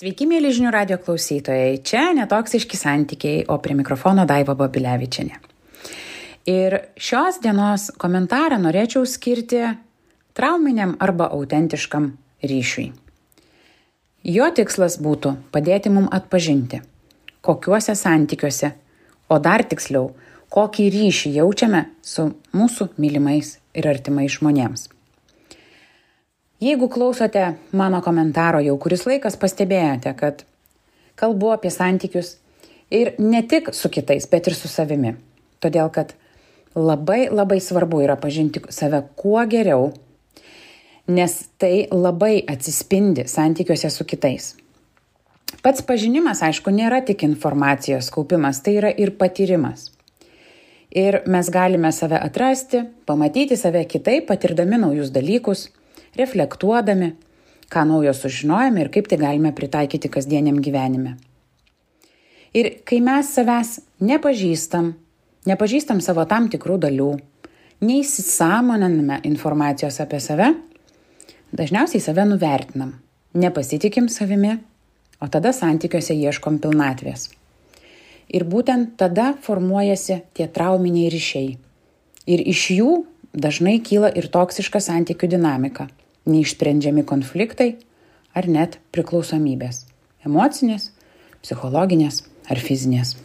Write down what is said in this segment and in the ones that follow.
Sveiki, mėly žinių radio klausytojai. Čia netoksiški santykiai, o prie mikrofono Daiva Babilevičiane. Ir šios dienos komentarą norėčiau skirti trauminiam arba autentiškam ryšiui. Jo tikslas būtų padėti mum atpažinti, kokiuose santykiuose, o dar tiksliau, kokį ryšį jaučiame su mūsų mylimais ir artimais žmonėms. Jeigu klausote mano komentaro jau kuris laikas, pastebėjote, kad kalbu apie santykius ir ne tik su kitais, bet ir su savimi. Todėl, kad labai labai svarbu yra pažinti save kuo geriau, nes tai labai atsispindi santykiuose su kitais. Pats pažinimas, aišku, nėra tik informacijos kaupimas, tai yra ir patyrimas. Ir mes galime save atrasti, pamatyti save kitaip, patirdami naujus dalykus reflektuodami, ką naujo sužinojame ir kaip tai galime pritaikyti kasdieniam gyvenime. Ir kai mes savęs nepažįstam, nepažįstam savo tam tikrų dalių, neįsisamoniname informacijos apie save, dažniausiai save nuvertinam, nepasitikim savimi, o tada santykiuose ieškom pilnatvės. Ir būtent tada formuojasi tie trauminiai ryšiai. Ir iš jų dažnai kyla ir toksiška santykių dinamika neišsprendžiami konfliktai ar net priklausomybės - emocinės, psichologinės ar fizinės.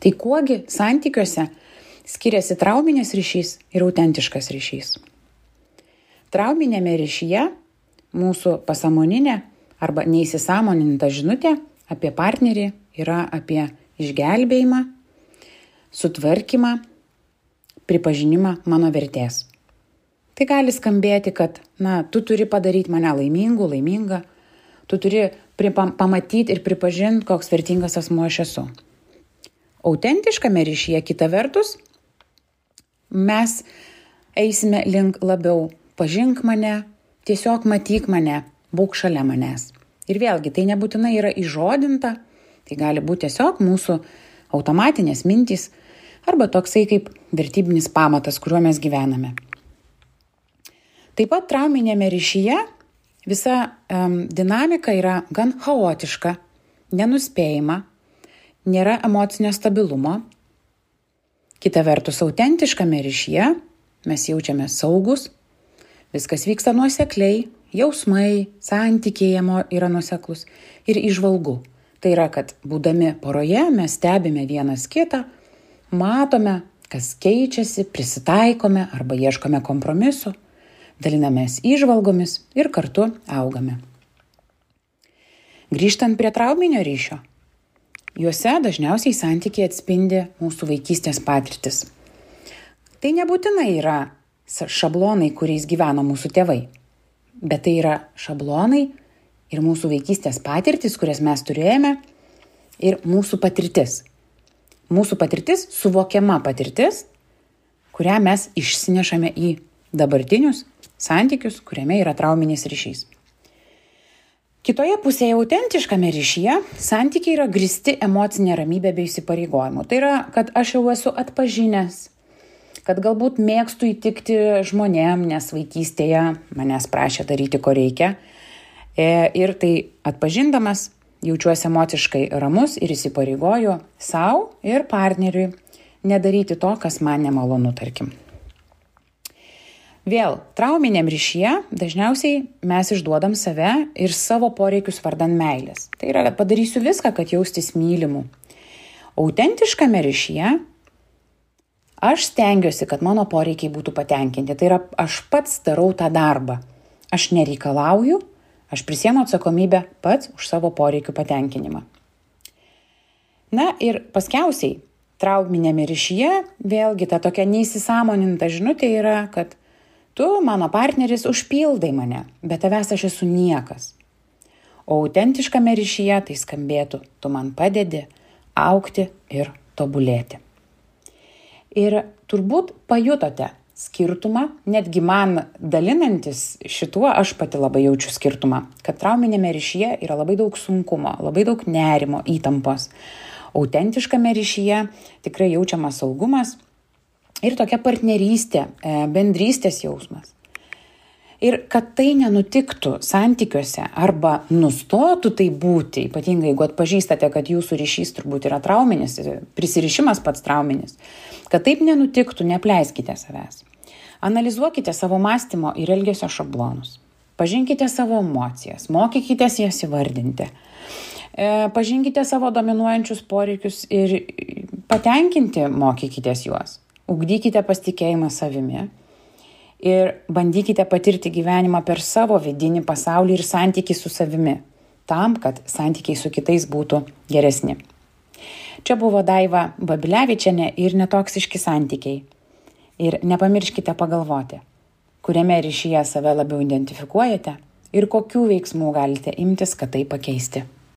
Tai kuogi santykiuose skiriasi trauminės ryšys ir autentiškas ryšys? Trauminėme ryšyje mūsų pasamoninė arba neįsisamoninta žinutė apie partnerį yra apie išgelbėjimą, sutvarkymą, pripažinimą mano vertės tai gali skambėti, kad, na, tu turi padaryti mane laimingu, laimingą, tu turi pamatyti ir pripažinti, koks vertingas asmuo aš esu. Autentiškame ryšyje, kita vertus, mes eisime link labiau pažink mane, tiesiog matyk mane, būk šalia manęs. Ir vėlgi, tai nebūtinai yra įžodinta, tai gali būti tiesiog mūsų automatinės mintys arba toksai kaip vertybinis pamatas, kuriuo mes gyvename. Taip pat trauminėme ryšyje visa um, dinamika yra gan chaotiška, nenuspėjama, nėra emocinio stabilumo. Kita vertus, autentiškame ryšyje mes jaučiame saugus, viskas vyksta nuosekliai, jausmai, santykiai yra nuoseklus ir išvalgu. Tai yra, kad būdami poroje mes stebime vienas kitą, matome, kas keičiasi, prisitaikome arba ieškome kompromisu dalinamės įžvalgomis ir kartu augame. Grįžtant prie trauminio ryšio. Juose dažniausiai santykiai atspindi mūsų vaikystės patirtis. Tai nebūtinai yra šablonai, kuriais gyveno mūsų tėvai, bet tai yra šablonai ir mūsų vaikystės patirtis, kurias mes turėjome ir mūsų patirtis. Mūsų patirtis, suvokiama patirtis, kurią mes išsinešame į dabartinius santykius, kuriame yra trauminis ryšys. Kitoje pusėje autentiškame ryšyje santykiai yra gristi emocinė ramybė bei įsipareigojimu. Tai yra, kad aš jau esu atpažinęs, kad galbūt mėgstu įtikti žmonėm, nes vaikystėje manęs prašė daryti, ko reikia. E, ir tai atpažindamas jaučiuosi emociškai ramus ir įsipareigoju savo ir partneriui nedaryti to, kas man nemalonu, tarkim. Vėl, trauminiam ryšyje dažniausiai mes išduodam save ir savo poreikius vardan meilės. Tai yra, kad padarysiu viską, kad jaustis mylimu. Autentiškame ryšyje aš stengiuosi, kad mano poreikiai būtų patenkinti. Tai yra, aš pats darau tą darbą. Aš nereikalauju, aš prisiemu atsakomybę pats už savo poreikių patenkinimą. Na ir paskiausiai, trauminėme ryšyje vėlgi ta tokia neįsisamoninta žinutė yra, kad Tu, mano partneris, užpildai mane, bet tavęs aš esu niekas. O autentiškame ryšyje tai skambėtų, tu man padedi aukti ir tobulėti. Ir turbūt pajutote skirtumą, netgi man dalinantis šituo, aš pati labai jaučiu skirtumą, kad trauminėme ryšyje yra labai daug sunkumo, labai daug nerimo, įtampos. Autentiškame ryšyje tikrai jaučiamas saugumas, ir tokia partnerystė, e, bendrystės jausmas. Ir kad tai nenutiktų santykiuose arba nustotų tai būti, ypatingai jeigu atpažįstate, kad jūsų ryšys turbūt yra trauminis, prisirišimas pats trauminis, kad taip nenutiktų, nepleiskite savęs. Analizuokite savo mąstymo ir elgesio šablonus. Pažinkite savo emocijas, mokykitės jas įvardinti. E, pažinkite savo dominuojančius poreikius ir patenkinti mokykitės juos. Ugdykite pasitikėjimą savimi ir bandykite patirti gyvenimą per savo vidinį pasaulį ir santykiai su savimi, tam, kad santykiai su kitais būtų geresni. Čia buvo Daiva Babilevičiane ir netoksiški santykiai. Ir nepamirškite pagalvoti, kuriame ryšyje save labiau identifikuojate ir kokių veiksmų galite imtis, kad tai pakeisti.